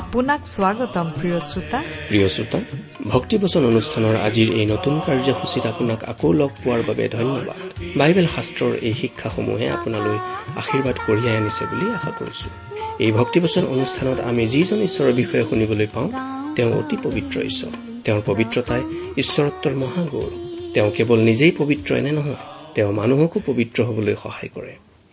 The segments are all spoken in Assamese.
আপোনাক স্বাগতম প্ৰিয় শ্ৰোতা। প্ৰিয় শ্ৰোতা ভক্তিবচন অনুষ্ঠানৰ আজিৰ এই নতুন কাৰ্যসূচীত আপোনাক আকৌ লগ পোৱাৰ বাবে ধন্যবাদ। বাইবেল শাস্ত্ৰৰ এই শিক্ষাসমূহে আপোনালৈ আশীৰ্বাদ কঢ়িয়াই আনিছে বুলি আশা কৰিছো। এই ভক্তিবচন অনুষ্ঠানত আমি যিজন ঈশ্বৰৰ বিষয়ে শুনিবলৈ পাওঁ তেওঁ অতি পবিত্ৰ ঈশ্বৰ। তেওঁৰ পবিত্ৰতাই ঈশ্বৰত্বৰ মহাগৌৰৱ। তেওঁ কেৱল নিজেই পবিত্ৰ এনে নহয় তেওঁ মানুহকো পবিত্ৰ হবলৈ সহায় কৰে।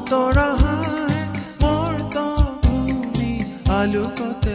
নৱতৰা হায় মৰ্তভূমি আলোকতে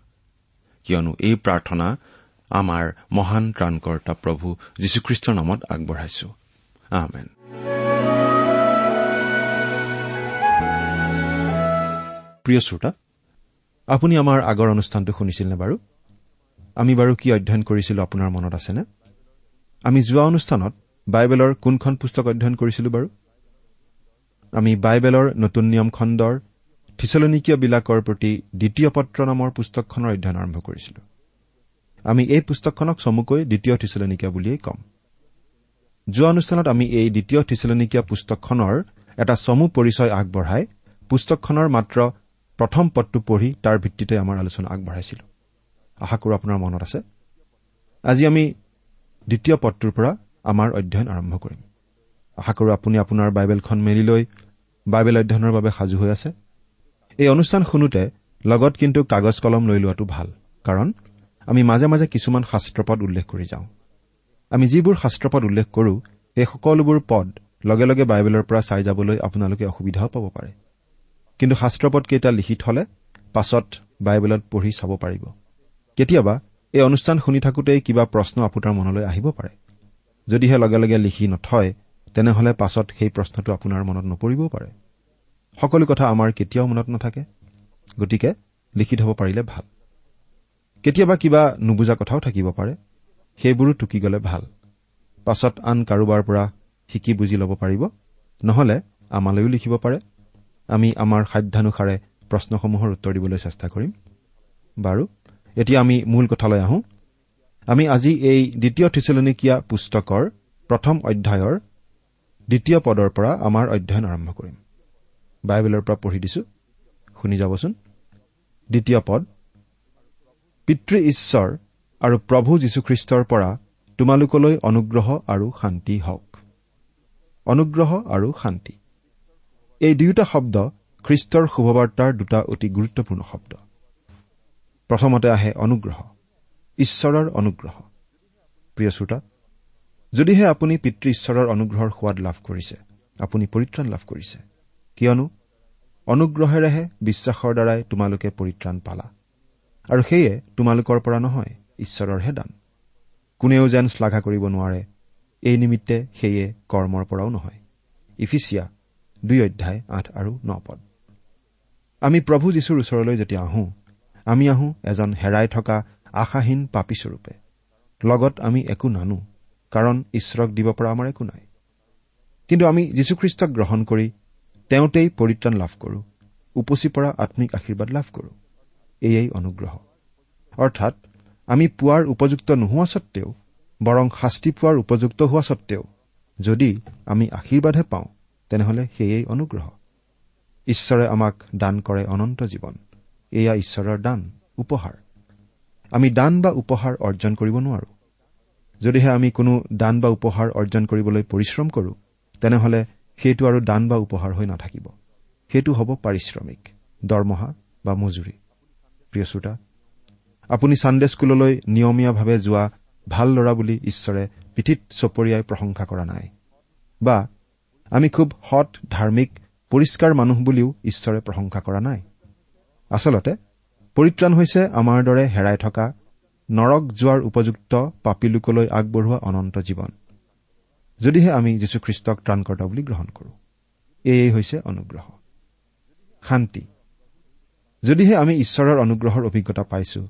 কিয়নো এই প্ৰাৰ্থনা আমাৰ মহান ত্ৰাণকৰ্তা প্ৰভু যীশুখ্ৰীষ্টৰ নামত আগবঢ়াইছো। প্ৰিয় শ্ৰোতা আপুনি আমাৰ আগৰ অনুষ্ঠানটো শুনিছিল নে বাৰু? আমি বাৰু কি অধ্যয়ন কৰিছিলো আপোনাৰ মনত আছেনে? আমি যোৱা অনুষ্ঠানত বাইবেলৰ কোনখন পুস্তক অধ্যয়ন কৰিছিলো বাৰু? আমি বাইবেলৰ নতুন নিয়ম খণ্ডৰ থিচলনিকীয়বিলাকৰ প্ৰতি দ্বিতীয় পত্ৰ নামৰ পুস্তকখনৰ অধ্যয়ন আৰম্ভ কৰিছিলো। আমি এই পুস্তকখনক চমুকৈ দ্বিতীয় থিচলনিকীয়া বুলিয়েই ক'ম। যোৱা অনুষ্ঠানত আমি এই দ্বিতীয় থিচলনিকীয়া পুস্তকখনৰ এটা চমু পৰিচয় আগবঢ়াই পুস্তকখনৰ মাত্ৰ প্ৰথম পদটো পঢ়ি তাৰ ভিত্তিতে আমাৰ আলোচনা আগবঢ়াইছিলো। আশা কৰো আপোনাৰ মনত আছে? আজি আমি দ্বিতীয় পদটোৰ পৰা আমাৰ অধ্যয়ন আৰম্ভ কৰিম। আশা কৰো আপুনি আপোনাৰ বাইবেলখন মেলি লৈ বাইবেল অধ্যয়নৰ বাবে সাজু হৈ আছে। এই অনুষ্ঠান শুনোতে লগত কিন্তু কাগজ কলম লৈ লোৱাটো ভাল কাৰণ আমি মাজে মাজে কিছুমান শাস্ত্ৰপদ উল্লেখ কৰি যাওঁ। আমি যিবোৰ শাস্ত্ৰপদ উল্লেখ কৰো সেই সকলোবোৰ পদ লগে লগে বাইবেলৰ পৰা চাই যাবলৈ আপোনালোকে অসুবিধাও পাব পাৰে। কিন্তু শাস্ত্ৰপদ কেইটা লিখি থলে পাছত বাইবেলত পঢ়ি চাব পাৰিব। কেতিয়াবা এই অনুষ্ঠান শুনি থাকোঁতেই কিবা প্ৰশ্ন আপোনাৰ মনলৈ আহিব পাৰে। যদিহে লগে লগে লিখি নথয় তেনেহলে পাছত সেই প্ৰশ্নটো আপোনাৰ মনত নপৰিবও পাৰে। সকলো কথা আমাৰ কেতিয়াও মনত নাথাকে। গতিকে লিখি থব পাৰিলে ভাল। কেতিয়াবা কিবা নুবুজা কথাও থাকিব পাৰে। সেইবোৰো টুকি গ'লে ভাল। পাছত আন কাৰোবাৰ পৰা শিকি বুজি ল'ব পাৰিব। নহলে আমালৈও লিখিব পাৰে। আমি আমাৰ সাধ্যানুসাৰে প্ৰশ্নসমূহৰ উত্তৰ দিবলৈ চেষ্টা কৰিম। বাৰু এতিয়া আমি মূল কথালৈ আহোঁ। আমি আজি এই দ্বিতীয় থিচলনিকীয়া পুস্তকৰ প্ৰথম অধ্যায়ৰ দ্বিতীয় পদৰ পৰা আমাৰ অধ্যয়ন আৰম্ভ কৰিম। বাইবেলৰ পৰা পঢ়ি দিছো। শুনি যাবচোন। দ্বিতীয় পদ পিতৃ ঈশ্বৰ আৰু প্ৰভু যীশুখ্ৰীষ্টৰ পৰা তোমালোকলৈ অনুগ্ৰহ আৰু শান্তি হওক। অনুগ্ৰহ আৰু শান্তি। এই দুয়োটা শব্দ খ্ৰীষ্টৰ শুভবাৰ্তাৰ দুটা অতি গুৰুত্বপূৰ্ণ শব্দ। প্ৰথমতে আহে অনুগ্ৰহ ঈশ্বৰৰ অনুগ্ৰহ। প্ৰিয় শ্ৰোতা যদিহে আপুনি পিতৃ ঈশ্বৰৰ অনুগ্ৰহৰ সোৱাদ লাভ কৰিছে আপুনি পৰিত্ৰাণ লাভ কৰিছে কিয়নো অনুগ্ৰহেৰেহে বিশ্বাসৰ দ্বাৰাই তোমালোকে পৰিত্ৰাণ পালা। আৰু সেয়ে তোমালোকৰ পৰা নহয় ঈশ্বৰৰহে দান। কোনেও যেন শ্লাঘা কৰিব নোৱাৰে এই নিমিত্তে সেয়ে কৰ্মৰ পৰাও নহয়। ইফিচিয়া দুই অধ্যায় আঠ আৰু ন পদ। আমি প্ৰভু যীশুৰ ওচৰলৈ যেতিয়া আহোঁ আমি আহোঁ এজন হেৰাই থকা আশাহীন পাপীস্বৰূপে। লগত আমি একো নানো কাৰণ ঈশ্বৰক দিব পৰা আমাৰ একো নাই। কিন্তু আমি যীশুখ্ৰীষ্টক গ্ৰহণ কৰি তেওঁতেই পৰিত্ৰাণ লাভ কৰোঁ। উপচি পৰা আম্মিক আশীৰ্বাদ লাভ কৰোঁ। এয়েই অনুগ্ৰহ। অৰ্থাৎ আমি পোৱাৰ উপযুক্ত নোহোৱা সত্বেও বৰং শাস্তি পোৱাৰ উপযুক্ত হোৱা সত্বেও যদি আমি আশীৰ্বাদহে পাওঁ তেনেহলে সেয়েই অনুগ্ৰহ। ঈশ্বৰে আমাক দান কৰে অনন্ত জীৱন। এয়া ঈশ্বৰৰ দান উপহাৰ। আমি দান বা উপহাৰ অৰ্জন কৰিব নোৱাৰো। যদিহে আমি কোনো দান বা উপহাৰ অৰ্জন কৰিবলৈ পৰিশ্ৰম কৰো তেনেহলে সেইটো আৰু দান বা উপহাৰ হৈ নাথাকিব। সেইটো হ'ব পাৰিশ্ৰমিক দৰমহা বা মজুৰি। প্ৰিয় শ্ৰোতা আপুনি ছানডে স্কুললৈ নিয়মীয়াভাৱে যোৱা ভাল ল'ৰা বুলি ঈশ্বৰে পিঠিত চপৰিয়াই প্ৰশংসা কৰা নাই। বা আমি খুব সৎ ধাৰ্মিক পৰিষ্কাৰ মানুহ বুলিও ঈশ্বৰে প্ৰশংসা কৰা নাই। আচলতে পৰিত্ৰাণ হৈছে আমাৰ দৰে হেৰাই থকা নৰক যোৱাৰ উপযুক্ত পাপী লোকলৈ আগবঢ়োৱা অনন্ত জীৱন। যদিহে আমি যীশুখ্ৰীষ্টক ত্ৰাণকৰ্তা বুলি গ্ৰহণ কৰো। এয়েই হৈছে অনুগ্ৰহ। শান্তি। যদিহে আমি ঈশ্বৰৰ অনুগ্ৰহৰ অভিজ্ঞতা পাইছো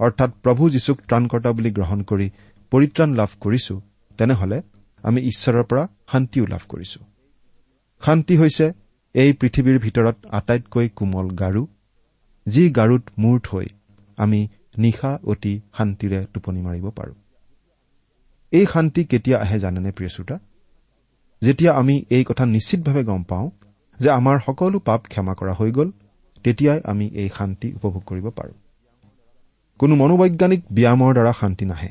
অৰ্থাৎ প্ৰভু যীশুক ত্ৰাণকৰ্তা বুলি গ্ৰহণ কৰি পৰিত্ৰাণ লাভ কৰিছো তেনেহলে আমি ঈশ্বৰৰ পৰা শান্তিও লাভ কৰিছো। শান্তি হৈছে এই পৃথিৱীৰ ভিতৰত আটাইতকৈ কোমল গাৰু যি গাৰুত মূৰ থৈ আমি নিশা অতি শান্তিৰে টোপনি মাৰিব পাৰো। এই শান্তি কেতিয়া আহে জানেনে প্ৰিয় শ্ৰোতা? যেতিয়া আমি এই কথা নিশ্চিতভাৱে গম পাওঁ যে আমাৰ সকলো পাপ ক্ষমা কৰা হৈ গ'ল তেতিয়াই আমি এই শান্তি উপভোগ কৰিব পাৰো। কোনো মনোবৈজ্ঞানিক ব্যায়ামৰ দ্বাৰা শান্তি নাহে।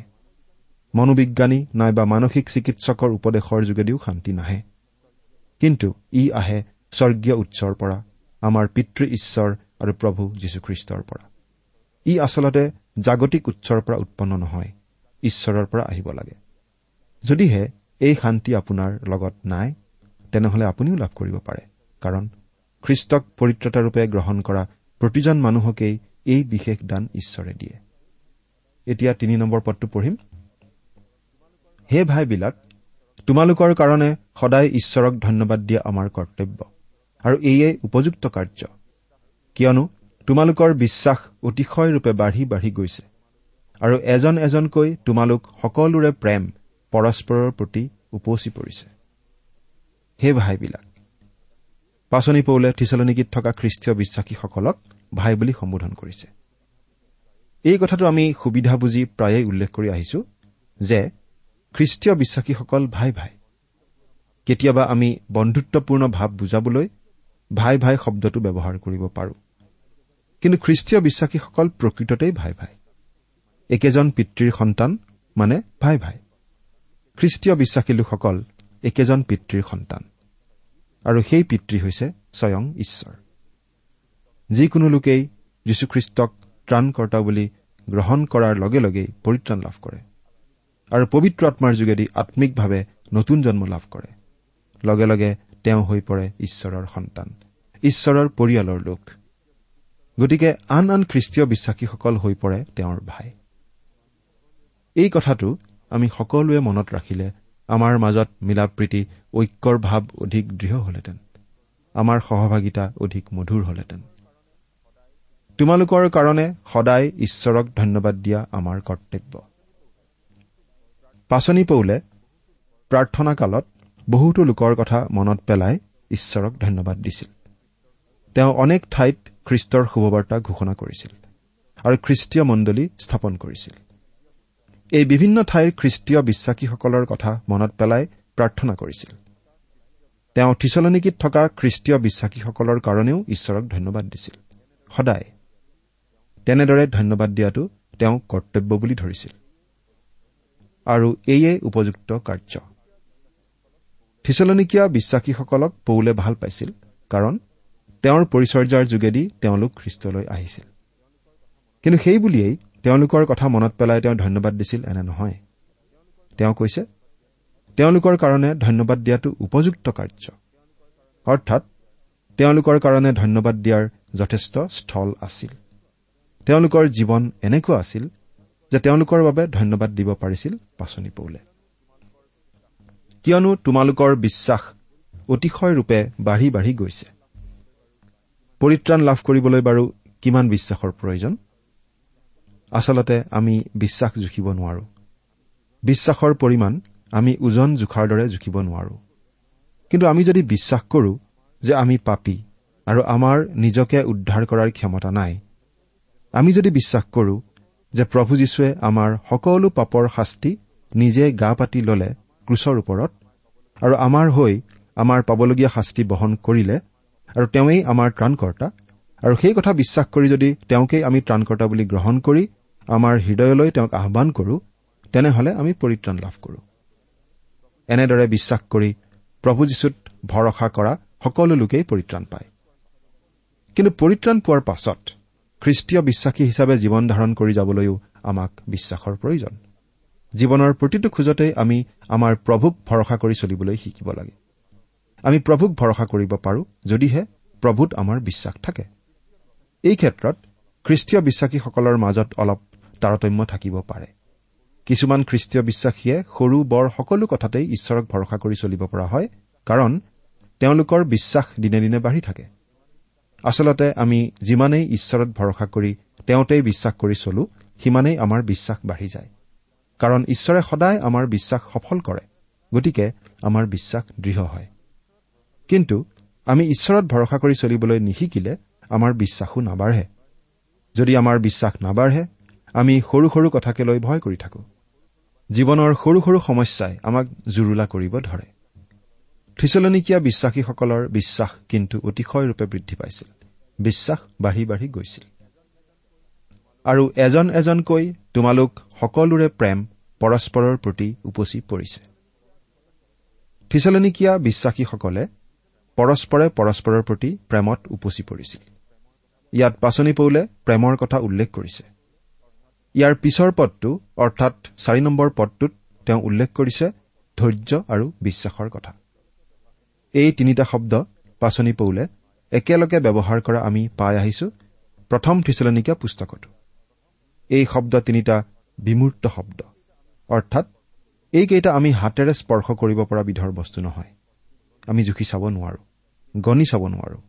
মনোবিজ্ঞানী নাইবা মানসিক চিকিৎসকৰ উপদেশৰ যোগেদিও শান্তি নাহে। কিন্তু ই আহে স্বৰ্গীয় উৎসৰ পৰা আমাৰ পিতৃ ঈশ্বৰ আৰু প্ৰভু যীশুখ্ৰীষ্টৰ পৰা। ই আচলতে জাগতিক উৎসৰ পৰা উৎপন্ন নহয় ঈশ্বৰৰ পৰা আহিব লাগে। যদিহে এই শান্তি আপোনাৰ লগত নাই তেনেহলে আপুনিও লাভ কৰিব পাৰে কাৰণ খ্ৰীষ্টক পৰিত্ৰতাৰূপে গ্ৰহণ কৰা প্ৰতিজন মানুহকেই এই বিশেষ দান ঈশ্বৰে দিয়ে। এতিয়া তিনি নম্বৰ পদটো পঢ়িম। হে ভাইবিলাক তোমালোকৰ কাৰণে সদায় ঈশ্বৰক ধন্যবাদ দিয়া আমাৰ কৰ্তব্য আৰু এয়ে উপযুক্ত কাৰ্য। কিয়নো তোমালোকৰ বিশ্বাস অতিশয়ৰূপে বাঢ়ি বাঢ়ি গৈছে আৰু এজন এজনকৈ তোমালোক সকলোৰে প্ৰেম পৰস্পৰৰ প্ৰতি উপচি পৰিছে। হে ভাইবিলাক পাচনি পৌলে থিচলনিকীত থকা খ্ৰীষ্টীয় বিশ্বাসীসকলক ভাই বুলি সম্বোধন কৰিছে। এই কথাটো আমি সুবিধা বুজি প্ৰায়েই উল্লেখ কৰি আহিছো যে খ্ৰীষ্টীয় বিশ্বাসীসকল ভাই ভাই। কেতিয়াবা আমি বন্ধুত্বপূৰ্ণ ভাৱ বুজাবলৈ ভাই ভাই শব্দটো ব্যৱহাৰ কৰিব পাৰো। কিন্তু খ্ৰীষ্টীয় বিশ্বাসীসকল প্ৰকৃততেই ভাই ভাই। একেজন পিতৃৰ সন্তান মানে ভাই ভাই। খ্ৰীষ্টীয় বিশ্বাসী লোকসকল একেজন পিতৃৰ সন্তান। আৰু সেই পিতৃ হৈছে স্বয়ং ঈশ্বৰ। যিকোনো লোকেই যীশুখ্ৰীষ্টক ত্ৰাণকৰ্তা বুলি গ্ৰহণ কৰাৰ লগে লগেই পৰিত্ৰাণ লাভ কৰে। আৰু পবিত্ৰ আত্মাৰ যোগেদি আম্মিকভাৱে নতুন জন্ম লাভ কৰে। লগে লগে তেওঁ হৈ পৰে ঈশ্বৰৰ সন্তান ঈশ্বৰৰ পৰিয়ালৰ লোক। গতিকে আন আন খ্ৰীষ্টীয় বিশ্বাসীসকল হৈ পৰে তেওঁৰ ভাই। এই কথাটো আমি সকলোৱে মনত ৰাখিলে আমাৰ মাজত মিলা প্ৰীতি ঐক্যৰ ভাৱ অধিক দৃঢ় হলহেঁতেন আমাৰ সহভাগিতা অধিক মধুৰ হলহেঁতেন তোমালোকৰ কাৰণে সদায় ঈশ্বৰক ধন্যবাদ দিয়া আমাৰ কৰ্তব্য। পাচনি পৌলে প্ৰাৰ্থনা কালত বহুতো লোকৰ কথা মনত পেলাই ঈশ্বৰক ধন্যবাদ দিছিল। তেওঁ অনেক ঠাইত খ্ৰীষ্টৰ শুভবাৰ্তা ঘোষণা কৰিছিল আৰু খ্ৰীষ্টীয় মণ্ডলী স্থাপন কৰিছিল। এই বিভিন্ন ঠাইৰ খ্ৰীষ্টীয় বিশ্বাসীসকলৰ কথা মনত পেলাই প্ৰাৰ্থনা কৰিছিল। তেওঁ থিচলনিকিত থকা খ্ৰীষ্টীয় বিশ্বাসীসকলৰ কাৰণেও ঈশ্বৰক ধন্যবাদ দিছিল। সদায়। তেনেদৰে ধন্যবাদ দিয়াটো তেওঁ কৰ্তব্য বুলি ধৰিছিল। আৰু এয়ে উপযুক্ত কাৰ্য। থিচলনিকীয়া বিশ্বাসীসকলক পৌলে ভাল পাইছিল কাৰণ তেওঁৰ পৰিচৰ্যাৰ যোগেদি তেওঁলোক খ্ৰীষ্টলৈ আহিছিল। কিন্তু সেই বুলিয়েই তেওঁলোকৰ কথা মনত পেলাই তেওঁ ধন্যবাদ দিছিল এনে নহয়। তেওঁ কৈছে তেওঁলোকৰ কাৰণে ধন্যবাদ দিয়াটো উপযুক্ত কাৰ্য। অৰ্থাৎ তেওঁলোকৰ কাৰণে ধন্যবাদ দিয়াৰ যথেষ্ট স্থল আছিল। তেওঁলোকৰ জীৱন এনেকুৱা আছিল যে তেওঁলোকৰ বাবে ধন্যবাদ দিব পাৰিছিল পাচনি পৌলে। কিয়নো তোমালোকৰ বিশ্বাস অতিশয় ৰূপে বাঢ়ি বাঢ়ি গৈছে। পৰিত্ৰাণ লাভ কৰিবলৈ বাৰু কিমান বিশ্বাসৰ প্ৰয়োজন? আচলতে আমি বিশ্বাস জুখিব নোৱাৰো। বিশ্বাসৰ পৰিমাণ আমি ওজন জোখাৰ দৰে জুখিব নোৱাৰো। কিন্তু আমি যদি বিশ্বাস কৰো যে আমি পাপী আৰু আমাৰ নিজকে উদ্ধাৰ কৰাৰ ক্ষমতা নাই আমি যদি বিশ্বাস কৰো যে প্ৰভু যীশুৱে আমাৰ সকলো পাপৰ শাস্তি নিজে গা পাতি ললে ক্ৰুচৰ ওপৰত আৰু আমাৰ হৈ আমাৰ পাবলগীয়া শাস্তি বহন কৰিলে আৰু তেওঁৱেই আমাৰ ত্ৰাণকৰ্তা আৰু সেই কথা বিশ্বাস কৰি যদি তেওঁকেই আমি ত্ৰাণকৰ্তা বুলি গ্ৰহণ কৰি আমাৰ হৃদয়লৈ তেওঁক আহান কৰো তেনেহলে আমি পৰিত্ৰাণ লাভ কৰো। এনেদৰে বিশ্বাস কৰি প্ৰভু যীশুত ভৰসা কৰা সকলো লোকেই পৰিত্ৰাণ পায়। কিন্তু পৰিত্ৰাণ পোৱাৰ পাছত খ্ৰীষ্টীয় বিশ্বাসী হিচাপে জীৱন ধাৰণ কৰি যাবলৈও আমাক বিশ্বাসৰ প্ৰয়োজন। জীৱনৰ প্ৰতিটো খোজতেই আমি আমাৰ প্ৰভুক ভৰসা কৰি চলিবলৈ শিকিব লাগে। আমি প্ৰভুক ভৰসা কৰিব পাৰো যদিহে প্ৰভূত আমাৰ বিশ্বাস থাকে। এই ক্ষেত্ৰত খ্ৰীষ্টীয় বিশ্বাসীসকলৰ মাজত অলপ তাৰতম্য থাকিব পাৰে। কিছুমান খ্ৰীষ্টীয় বিশ্বাসীয়ে সৰু বৰ সকলো কথাতেই ঈশ্বৰক ভৰসা কৰি চলিব পৰা হয় কাৰণ তেওঁলোকৰ বিশ্বাস দিনে দিনে বাঢ়ি থাকে। আচলতে আমি যিমানেই ঈশ্বৰত ভৰসা কৰি তেওঁতেই বিশ্বাস কৰি চলো সিমানেই আমাৰ বিশ্বাস বাঢ়ি যায়। কাৰণ ঈশ্বৰে সদায় আমাৰ বিশ্বাস সফল কৰে গতিকে আমাৰ বিশ্বাস দৃঢ় হয়। কিন্তু আমি ঈশ্বৰত ভৰসা কৰি চলিবলৈ নিশিকিলে আমাৰ বিশ্বাসো নাবাঢ়ে। যদি আমাৰ বিশ্বাস নাবাঢ়ে আমি সৰু সৰু কথাকে লৈ ভয় কৰি থাকো। জীৱনৰ সৰু সৰু সমস্যাই আমাক জুৰুলা কৰিব ধৰে। থিচলনিকীয়া বিশ্বাসীসকলৰ বিশ্বাস কিন্তু অতিশয়ৰূপে বৃদ্ধি পাইছিল। বিশ্বাস বাঢ়ি বাঢ়ি গৈছিল। আৰু এজন এজনকৈ তোমালোক সকলোৰে প্ৰেম পৰস্পৰৰ প্ৰতি উপচি পৰিছে। থিচলনিকীয়া বিশ্বাসীসকলে পৰস্পৰে পৰস্পৰৰ প্ৰতি প্ৰেমত উপচি পৰিছিল। ইয়াত পাচনি পৌলে প্ৰেমৰ কথা উল্লেখ কৰিছে। ইয়াৰ পিছৰ পদটো অৰ্থাৎ চাৰি নম্বৰ পদটোত তেওঁ উল্লেখ কৰিছে ধৈৰ্য আৰু বিশ্বাসৰ কথা। এই তিনিটা শব্দ পাচনি পৌলে একেলগে ব্যৱহাৰ কৰা আমি পাই আহিছো প্ৰথম থিচলনিকীয়া পুস্তকতো। এই শব্দ তিনিটা বিমূৰ্ত শব্দ অৰ্থাৎ এইকেইটা আমি হাতেৰে স্পৰ্শ কৰিব পৰা বিধৰ বস্তু নহয়। আমি জুখি চাব নোৱাৰো গণি চাব নোৱাৰো।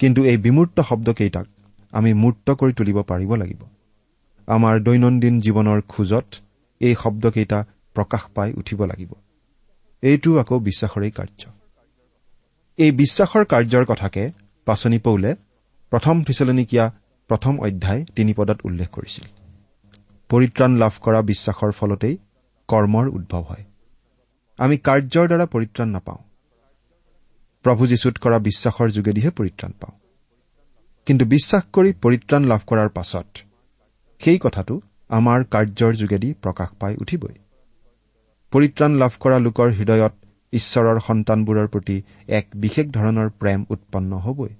কিন্তু এই বিমূৰ্ত শব্দকেইটাক আমি মূৰ্ত কৰি তুলিব পাৰিব লাগিব। আমাৰ দৈনন্দিন জীৱনৰ খোজত এই শব্দকেইটা প্ৰকাশ পাই উঠিব লাগিব। এইটো আকৌ বিশ্বাসৰেই কাৰ্য। এই বিশ্বাসৰ কাৰ্যৰ কথাকে পাচনি পৌলে প্ৰথম থিচলনিকীয়া প্ৰথম অধ্যায় তিনি পদত উল্লেখ কৰিছিল। পৰিত্ৰাণ লাভ কৰা বিশ্বাসৰ ফলতেই কৰ্মৰ উদ্ভৱ হয়। আমি কাৰ্যৰ দ্বাৰা পৰিত্ৰাণ নাপাওঁ। প্ৰভু যীশুত কৰা বিশ্বাসৰ যোগেদিহে পৰিত্ৰাণ পাওঁ। কিন্তু বিশ্বাস কৰি পৰিত্ৰাণ লাভ কৰাৰ পাছত সেই কথাটো আমাৰ কাৰ্যৰ যোগেদি প্ৰকাশ পাই উঠিবই। পৰিত্ৰাণ লাভ কৰা লোকৰ হৃদয়ত ঈশ্বৰৰ সন্তানবোৰৰ প্ৰতি এক বিশেষ ধৰণৰ প্ৰেম উৎপন্ন হবই।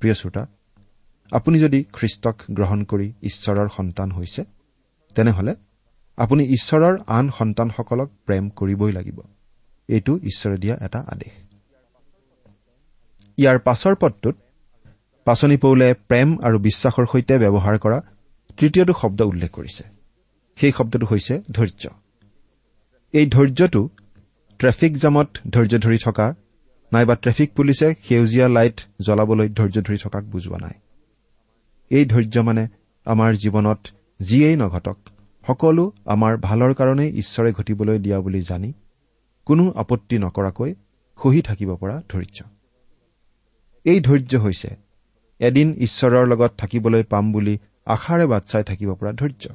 প্ৰিয় শ্ৰোতা আপুনি যদি খ্ৰীষ্টক গ্ৰহণ কৰি ঈশ্বৰৰ সন্তান হৈছে তেনেহলে আপুনি ঈশ্বৰৰ আন সন্তানসকলক প্ৰেম কৰিবই লাগিব। এইটো ঈশ্বৰে দিয়া এটা আদেশ। ইয়াৰ পাছৰ পদটোত পাচনি পৌলে প্ৰেম আৰু বিশ্বাসৰ সৈতে ব্যৱহাৰ কৰা তৃতীয়টো শব্দ উল্লেখ কৰিছে। সেই শব্দটো হৈছে ধৈৰ্য। এই ধৈৰ্যটো ট্ৰেফিক জামত ধৈৰ্য ধৰি থকা নাইবা ট্ৰেফিক পুলিচে সেউজীয়া লাইট জ্বলাবলৈ ধৈৰ্য ধৰি থকাক বুজোৱা নাই। এই ধৈৰ্য মানে আমাৰ জীৱনত যিয়েই নঘটক সকলো আমাৰ ভালৰ কাৰণেই ঈশ্বৰে ঘটিবলৈ দিয়া বুলি জানি কোনো আপত্তি নকৰাকৈ সহি থাকিব পৰা ধৈৰ্য। এই ধৈৰ্য হৈছে এদিন ঈশ্বৰৰ লগত থাকিবলৈ পাম বুলি আশাৰে বাট চাই থাকিব পৰা ধৈৰ্য।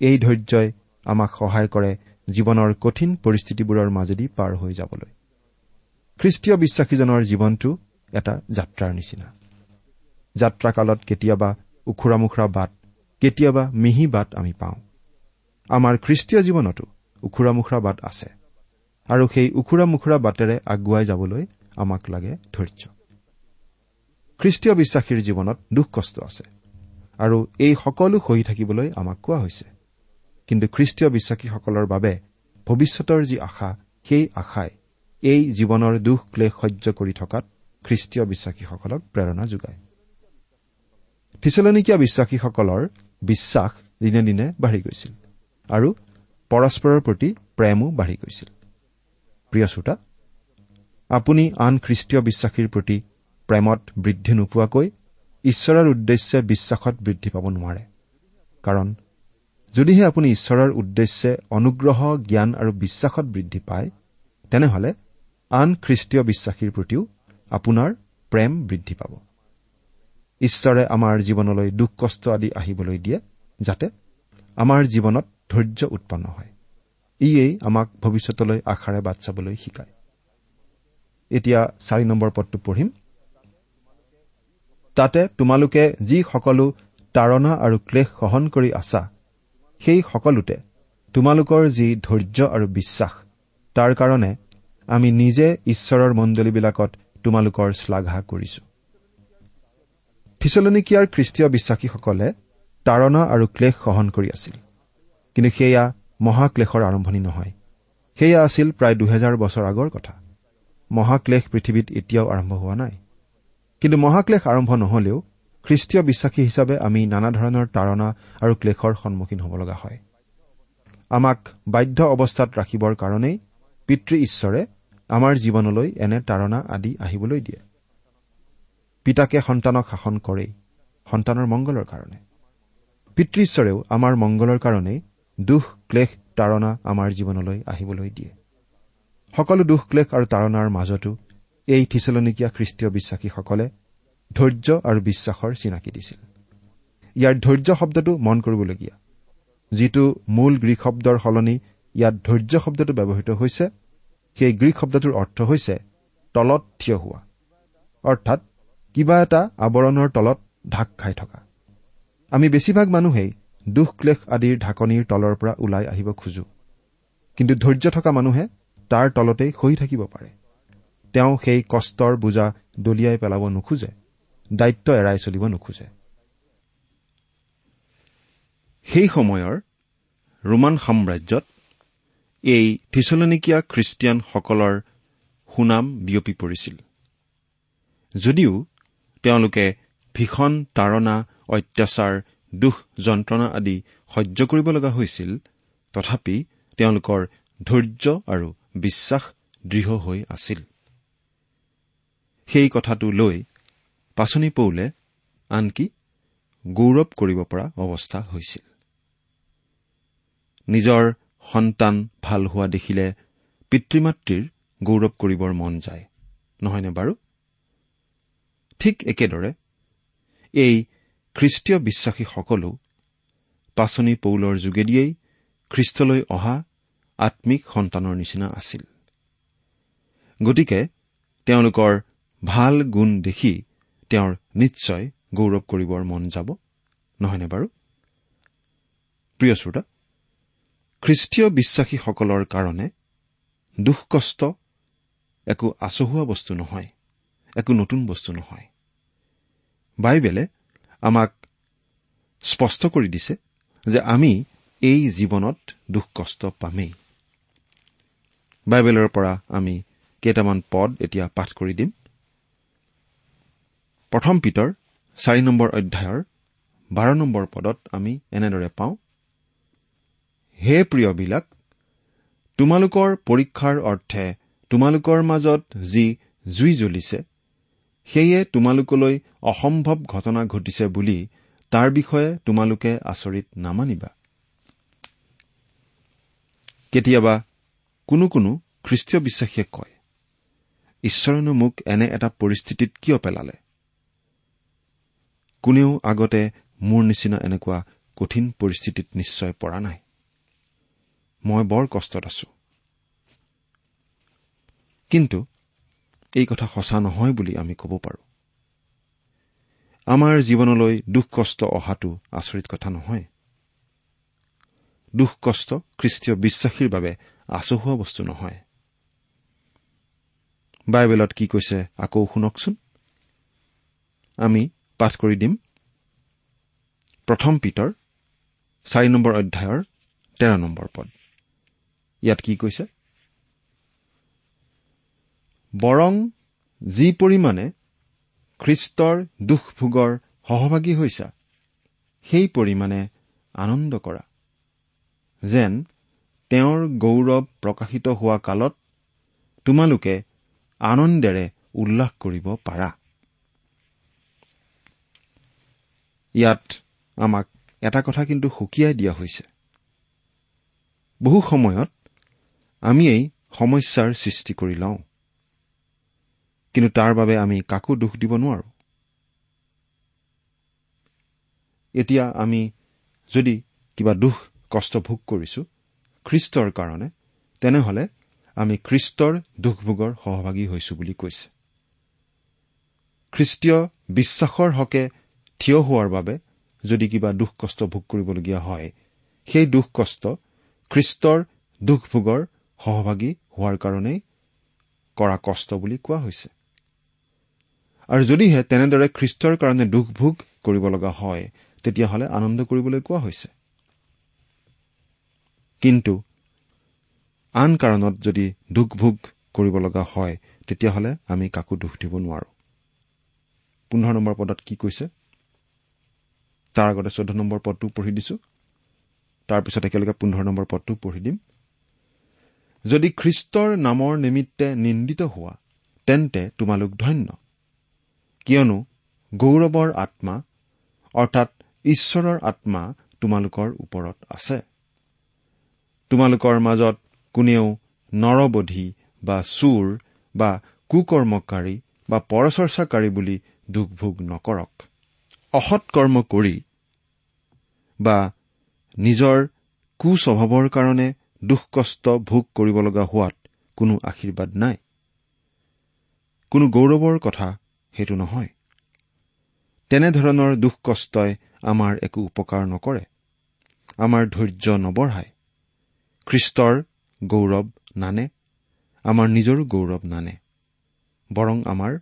এই ধৈৰ্যই আমাক সহায় কৰে জীৱনৰ কঠিন পৰিস্থিতিবোৰৰ মাজেদি পাৰ হৈ যাবলৈ। খ্ৰীষ্টীয় বিশ্বাসীজনৰ জীৱনটো এটা যাত্ৰাৰ নিচিনা। যাত্ৰাকালত কেতিয়াবা ওখোৰা মোখোৰা বাট কেতিয়াবা মিহি বাট আমি পাওঁ। আমাৰ খ্ৰীষ্টীয় জীৱনতো ওখোৰা মোখোৰা বাট আছে আৰু সেই ওখোৰা মোখোৰা বাটেৰে আগুৱাই যাবলৈ আমাক লাগে ধৈৰ্য। খ্ৰীষ্টীয় বিশ্বাসীৰ জীৱনত দুখ কষ্ট আছে। আৰু এই সকলো সহি থাকিবলৈ আমাক কোৱা হৈছে। কিন্তু খ্ৰীষ্টীয় বিশ্বাসীসকলৰ বাবে ভৱিষ্যতৰ যি আশা সেই আশাই এই জীৱনৰ দুখ ক্লেশ সহ্য কৰি থকাত খ্ৰীষ্টীয় বিশ্বাসীসকলক প্ৰেৰণা যোগায়। থিচলনিকীয়া বিশ্বাসীসকলৰ বিশ্বাস দিনে দিনে বাঢ়ি গৈছিল আৰু পৰস্পৰৰ প্ৰতি প্ৰেমো বাঢ়ি গৈছিল। প্ৰিয় শ্ৰোতা আপুনি আন খ্ৰীষ্টীয় বিশ্বাসীৰ প্ৰতি প্ৰেমত বৃদ্ধি নোপোৱাকৈ ঈশ্বৰৰ উদ্দেশ্যে বিশ্বাসত বৃদ্ধি পাব নোৱাৰে। কাৰণ যদিহে আপুনি ঈশ্বৰৰ উদ্দেশ্যে অনুগ্ৰহ জ্ঞান আৰু বিশ্বাসত বৃদ্ধি পায় তেনেহলে আন খ্ৰীষ্টীয় বিশ্বাসীৰ প্ৰতিও আপোনাৰ প্ৰেম বৃদ্ধি পাব। ঈশ্বৰে আমাৰ জীৱনলৈ দুখ কষ্ট আদি আহিবলৈ দিয়ে যাতে আমাৰ জীৱনত ধৈৰ্য উৎপন্ন হয়। ইয়েই আমাক ভৱিষ্যতলৈ আশাৰে বাট চাবলৈ শিকায়। এতিয়া চাৰি নম্বৰ পদটো পঢ়িম। তাতে তোমালোকে যি সকলো তাৰণা আৰু ক্লেশ সহন কৰি আছা সেই সকলোতে তোমালোকৰ যি ধৈৰ্য আৰু বিশ্বাস তাৰ কাৰণে আমি নিজে ঈশ্বৰৰ মণ্ডলীবিলাকত তোমালোকৰ শ্লাঘা কৰিছো। থিচলনিকিয়াৰ খ্ৰীষ্টীয় বিশ্বাসীসকলে তাৰণা আৰু ক্লেশ সহন কৰি আছিল। কিন্তু সেয়া মহাক্লেশৰ আৰম্ভণি নহয়। সেয়া আছিল প্ৰায় দুহেজাৰ বছৰ আগৰ কথা। মহাক্লেশ পৃথিৱীত এতিয়াও আৰম্ভ হোৱা নাই। কিন্তু মহাক্লেশ আৰম্ভ নহলেও খ্ৰীষ্টীয় বিশ্বাসী হিচাপে আমি নানা ধৰণৰ তাৰণা আৰু ক্লেশৰ সন্মুখীন হ'ব লগা হয়। আমাক বাধ্য অৱস্থাত ৰাখিবৰ কাৰণেই পিতৃ ঈশ্বৰে আমাৰ জীৱনলৈ এনে তাৰণা আদি আহিবলৈ দিয়ে। পিতাকে সন্তানক শাসন কৰেই সন্তানৰ মংগলৰ কাৰণে। পিতৃ ঈশ্বৰেও আমাৰ মংগলৰ কাৰণেই দুখ ক্লেশ তাৰণা আমাৰ জীৱনলৈ আহিবলৈ দিয়ে। সকলো দুখ ক্লেশ আৰু তাৰণাৰ মাজতো এই থিচলনিকীয়া খ্ৰীষ্টীয় বিশ্বাসীসকলে ধৈৰ্য আৰু বিশ্বাসৰ চিনাকি দিছিল। ইয়াৰ ধৈৰ্য শব্দটো মন কৰিবলগীয়া। যিটো মূল গ্ৰীক শব্দৰ সলনি ইয়াত ধৈৰ্য শব্দটো ব্যৱহৃত হৈছে সেই গ্ৰীক শব্দটোৰ অৰ্থ হৈছে তলত থিয় হোৱা। অৰ্থাৎ কিবা এটা আৱৰণৰ তলত ঢাক খাই থকা। আমি বেছিভাগ মানুহেই দুখ ক্লেশ আদিৰ ঢাকনিৰ তলৰ পৰা ওলাই আহিব খোজো। কিন্তু ধৈৰ্য থকা মানুহে তাৰ তলতেই সহি থাকিব পাৰে। তেওঁ সেই কষ্টৰ বোজা দলিয়াই পেলাব নোখোজে দায়িত্ব এৰাই চলিব নোখোজে। সেই সময়ৰ ৰোমান সাম্ৰাজ্যত এই থিচলনিকীয়া খ্ৰীষ্টিয়ানসকলৰ সুনাম বিয়পি পৰিছিল। যদিও তেওঁলোকে ভীষণ তাৰণা অত্যাচাৰ দুখ যন্ত্ৰণা আদি সহ্য কৰিব লগা হৈছিল তথাপি তেওঁলোকৰ ধৈৰ্য আৰু বিশ্বাস দৃঢ় হৈ আছিল। সেই কথাটো লৈ পাচনি পৌলে আনকি গৌৰৱ কৰিব পৰা অৱস্থা হৈছিল। নিজৰ সন্তান ভাল হোৱা দেখিলে পিতৃ মাতৃৰ গৌৰৱ কৰিবৰ মন যায় নহয়নে বাৰু? ঠিক একেদৰে এই খ্ৰীষ্টীয় বিশ্বাসীসকলো পাচনি পৌলৰ যোগেদিয়েই খ্ৰীষ্টলৈ অহা আম্মিক সন্তানৰ নিচিনা আছিল। গতিকে তেওঁলোকৰ ভাল গুণ দেখি তেওঁৰ নিশ্চয় গৌৰৱ কৰিবৰ মন যাব। নহয়নে বাৰু? প্ৰিয় শ্ৰোতা খ্ৰীষ্টীয় বিশ্বাসীসকলৰ কাৰণে দুখ কষ্ট একো আচহুৱা বস্তু নহয় একো নতুন বস্তু নহয়। বাইবেলে আমাক স্পষ্ট কৰি দিছে যে আমি এই জীৱনত দুখ কষ্ট পামেই। বাইবেলৰ পৰা আমি কেইটামান পদ এতিয়া পাঠ কৰি দিম। প্ৰথম পিতৰ চাৰি নম্বৰ অধ্যায়ৰ বাৰ নম্বৰ পদত আমি এনেদৰে পাওঁ হে প্ৰিয়বিলাক তোমালোকৰ পৰীক্ষাৰ অৰ্থে তোমালোকৰ মাজত যি জুই জ্বলিছে সেয়ে তোমালোকলৈ অসম্ভৱ ঘটনা ঘটিছে বুলি তাৰ বিষয়ে তোমালোকে আচৰিত নামানিবা। কেতিয়াবা কোনো কোনো খ্ৰীষ্টীয় বিশ্বাসীয়ে কয় ঈশ্বৰেনো মোক এনে এটা পৰিস্থিতিত কিয় পেলালে? কোনেও আগতে মোৰ নিচিনা এনেকুৱা কঠিন পৰিস্থিতিত নিশ্চয় পৰা নাই। মই বৰ কষ্টত আছো। কিন্তু এই কথা সঁচা নহয় বুলি আমি ক'ব পাৰোঁ। আমাৰ জীৱনলৈ দুখ কষ্ট অহাটো আচৰিত কথা নহয়। দুখ কষ্ট খ্ৰীষ্টীয় বিশ্বাসীৰ বাবে আচহুৱা বস্তু নহয়। বাইবেলত কি কৈছে আকৌ শুনকচোন। আমি পাঠ কৰি দিম। প্ৰথম পিতৰ চাৰি নম্বৰ অধ্যায়ৰ তেৰ নম্বৰ পদ। ইয়াত কি কৈছে? বৰং যি পৰিমাণে খ্ৰীষ্টৰ দুখ ভোগৰ সহভাগী হৈছা সেই পৰিমাণে আনন্দ কৰা যেন তেওঁৰ গৌৰৱ প্ৰকাশিত হোৱা কালত তোমালোকে আনন্দেৰে উল্লাস কৰিব পাৰা। ইয়াত আমাক এটা কথা কিন্তু সুকীয়াই দিয়া হৈছে। বহু সময়ত আমি এই সমস্যাৰ সৃষ্টি কৰি লওঁ। কিন্তু তাৰ বাবে আমি কাকো দোষ দিব নোৱাৰো। এতিয়া আমি যদি কিবা দুখ কষ্ট ভোগ কৰিছো খ্ৰীষ্টৰ কাৰণে তেনেহলে আমি খ্ৰীষ্টৰ দুখভোগৰ সহভাগী হৈছো বুলি কৈছে। খ্ৰীষ্টীয় বিশ্বাসৰ হকে থিয় হোৱাৰ বাবে যদি কিবা দুখ কষ্ট ভোগ কৰিবলগীয়া হয় সেই দুখ কষ্ট খ্ৰীষ্টৰ দুখভোগৰ সহভাগী হোৱাৰ কাৰণেই কৰা কষ্ট বুলি কোৱা হৈছে। আৰু যদিহে তেনেদৰে খ্ৰীষ্টৰ কাৰণে দুখ ভোগ কৰিব লগা হয় তেতিয়াহ'লে আনন্দ কৰিবলৈ কোৱা হৈছে। কিন্তু আন কাৰণত যদি দুখ ভোগ কৰিব লগা হয় তেতিয়াহ'লে আমি কাকো দোষ দিব নোৱাৰো। পোন্ধৰ নম্বৰ পদত কি কৈছে? তাৰ আগতে চৈধ্য নম্বৰ পদটো পঢ়ি দিছো। তাৰপিছত একেলগে পোন্ধৰ নম্বৰ পদটো পঢ়ি দিম। যদি খ্ৰীষ্টৰ নামৰ নিমিত্তে নিন্দিত হোৱা তেন্তে তোমালোক ধন্য। কিয়নো গৌৰৱৰ আত্মা অৰ্থাৎ ঈশ্বৰৰ আত্মা তোমালোকৰ ওপৰত আছে। তোমালোকৰ মাজত কোনেও নৰবধি বা চুৰ বা কুকৰ্মকাৰী বা পৰচৰ্চাকাৰী বুলি দুখ ভোগ নকৰক। অসৎ কৰ্ম কৰি বা নিজৰ কুস্বভাৱৰ কাৰণে দুখ কষ্ট ভোগ কৰিব লগা হোৱাত কোনো আশীৰ্বাদ নাই। কোনো গৌৰৱৰ কথা সেইটো নহয়। তেনেধৰণৰ দুখ কষ্টই আমাৰ একো উপকাৰ নকৰে আমাৰ ধৈৰ্য নবঢ়ায়। খ্ৰীষ্টৰ গৌৰৱ নানে আমাৰ নিজৰো গৌৰৱ নানে বৰং আমাৰ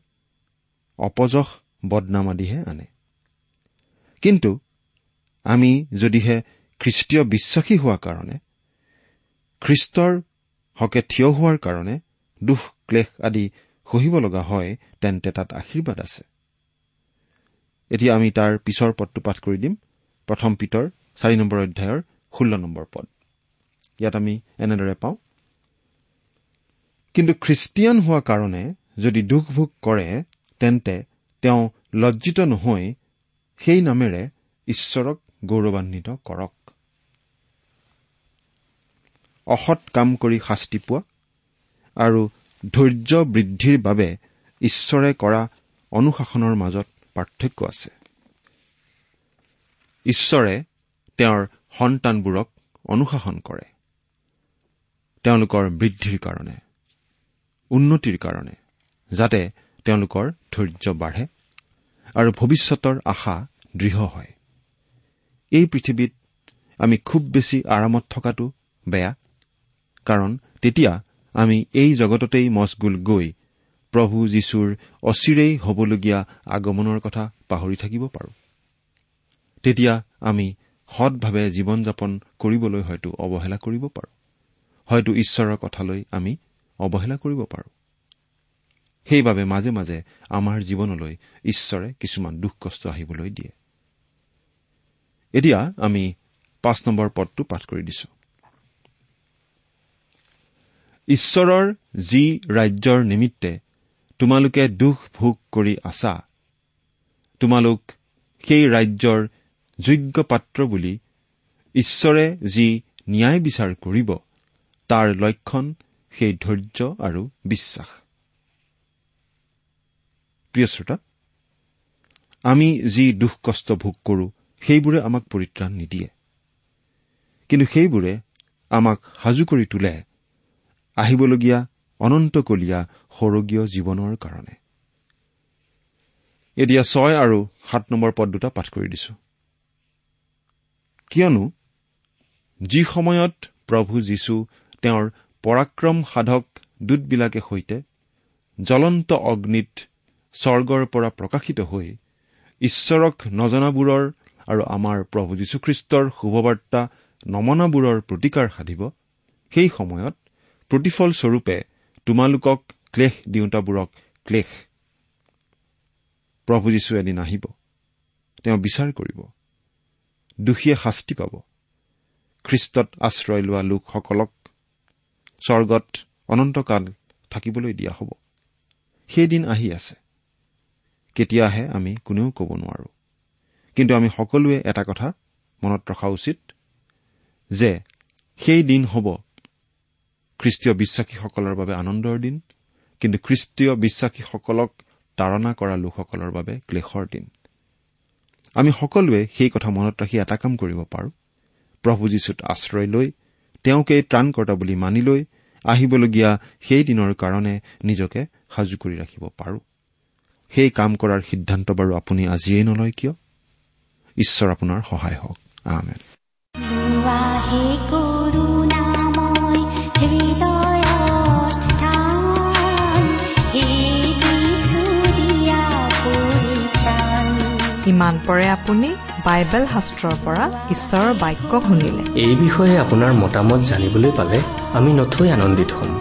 অপযশ বদনাম আদিহে আনে। কিন্তু আমি যদিহে খ্ৰীষ্টীয় বিশ্বাসী হোৱাৰ কাৰণে খ্ৰীষ্টৰ হকে থিয় হোৱাৰ কাৰণে দুখ ক্লেশ আদি সহিব লগা হয় তেন্তে তাত আশীৰ্বাদ আছে। এতিয়া আমি তাৰ পিছৰ পদটো পাঠ কৰি দিম। প্ৰথম পিতৰ চাৰি নম্বৰ অধ্যায়ৰ ষোল্ল নম্বৰ পদ। ইয়াত আমি এনেদৰে পাওঁ। কিন্তু খ্ৰীষ্টিয়ান হোৱা কাৰণে যদি দুখ ভোগ কৰে তেন্তে তেওঁ লজ্জিত নহৈ সেই নামেৰে ঈশ্বৰক গৌৰৱান্বিত কৰক। অসৎ কাম কৰি শাস্তি পোৱা আৰু ধৈৰ্য বৃদ্ধিৰ বাবে ঈশ্বৰে কৰা অনুশাসনৰ মাজত পাৰ্থক্য আছে। ঈশ্বৰে তেওঁৰ সন্তানবোৰক অনুশাসন কৰে। তেওঁলোকৰ বৃদ্ধিৰ কাৰণে উন্নতিৰ কাৰণে যাতে তেওঁলোকৰ ধৈৰ্য বাঢ়ে। আৰু ভৱিষ্যতৰ আশা দৃঢ় হয়। এই পৃথিৱীত আমি খুব বেছি আৰামত থকাটো বেয়া কাৰণ তেতিয়া আমি এই জগততেই মচগুল গৈ প্ৰভু যীশুৰ অচিৰেই হবলগীয়া আগমনৰ কথা পাহৰি থাকিব পাৰোঁ। তেতিয়া আমি সৎভাৱে জীৱন যাপন কৰিবলৈ হয়তো অৱহেলা কৰিব পাৰোঁ। হয়তো ঈশ্বৰৰ কথালৈ আমি অৱহেলা কৰিব পাৰোঁ। সেইবাবে মাজে মাজে আমাৰ জীৱনলৈ ঈশ্বৰে কিছুমান দুখ কষ্ট আহিবলৈ দিয়ে। এতিয়া আমি পাঁচ নম্বৰ পদটো পাঠ কৰি দিছো। ঈশ্বৰৰ যি ৰাজ্যৰ নিমিত্তে তোমালোকে দুখ ভোগ কৰি আছা তোমালোক সেই ৰাজ্যৰ যোগ্য পাত্ৰ বুলি ঈশ্বৰে যি ন্যায় বিচাৰ কৰিব তাৰ লক্ষণ সেই ধৈৰ্য আৰু বিশ্বাস। প্ৰিয় শ্ৰোতা আমি যি দুখ কষ্ট ভোগ কৰোঁ সেইবোৰে আমাক পৰিত্ৰাণ নিদিয়ে। কিন্তু সেইবোৰে আমাক সাজু কৰি তোলে আহিবলগীয়া অনন্তকলীয়া সৰগীয় জীৱনৰ কাৰণে। এতিয়া ছয় আৰু সাত নম্বৰ পদ দুটা পাঠ কৰি দিছো। কিয়নো যি সময়ত প্ৰভু যীশু তেওঁৰ পৰাক্ৰম সাধক দূতবিলাকে সৈতে জ্বলন্ত অগ্নিত স্বৰ্গৰ পৰা প্ৰকাশিত হৈ ঈশ্বৰক নজনাবোৰৰ আৰু আমাৰ প্ৰভু যীশুখ্ৰীষ্টৰ শুভবাৰ্তা নমনাবোৰৰ প্ৰতিকাৰ সাধিব সেই সময়ত প্ৰতিফলস্বৰূপে তোমালোকক ক্লেশ দিওঁতাবোৰক ক্লেশ প্ৰভু যীশু এদিন আহিব। তেওঁ বিচাৰ কৰিব। দোষীয়ে শাস্তি পাব। খ্ৰীষ্টত আশ্ৰয় লোৱা লোকসকলক স্বৰ্গত অনন্তকাল থাকিবলৈ দিয়া হ'ব। সেইদিন আহি আছে। কেতিয়া আহে আমি কোনেও ক'ব নোৱাৰো। কিন্তু আমি সকলোৱে এটা কথা মনত ৰখা উচিত যে সেই দিন হ'ব খ্ৰীষ্টীয় বিশ্বাসীসকলৰ বাবে আনন্দৰ দিন কিন্তু খ্ৰীষ্টীয় বিশ্বাসীসকলক তাৰণা কৰা লোকসকলৰ বাবে ক্লেশৰ দিন। আমি সকলোৱে সেই কথা মনত ৰাখি এটা কাম কৰিব পাৰো। প্ৰভু যীশুত আশ্ৰয় লৈ তেওঁকেই ত্ৰাণকৰ্তা বুলি মানি লৈ আহিবলগীয়া সেই দিনৰ কাৰণে নিজকে সাজু কৰি ৰাখিব পাৰো। সেই কাম কৰাৰ সিদ্ধান্ত বাৰু আপুনি আজিয়েই নলয় কিয়? ঈশ্বৰ আপোনাৰ সহায় হওক। আমেন। ইমান পৰে আপুনি বাইবেল শাস্ত্ৰৰ পৰা ঈশ্বৰৰ বাক্য শুনিলে। এই বিষয়ে আপোনাৰ মতামত জানিবলৈ পালে আমি নথৈ আনন্দিত হ'ম।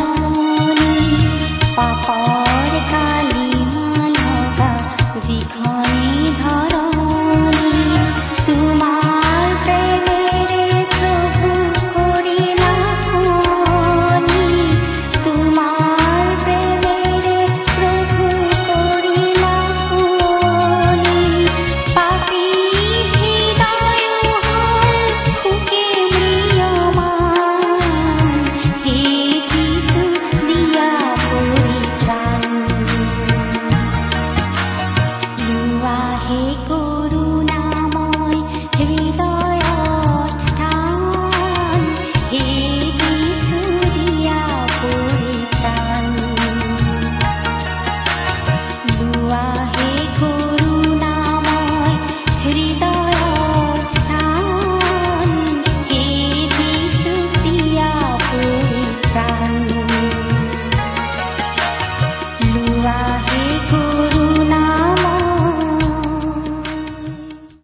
ধৰণি পাপৰ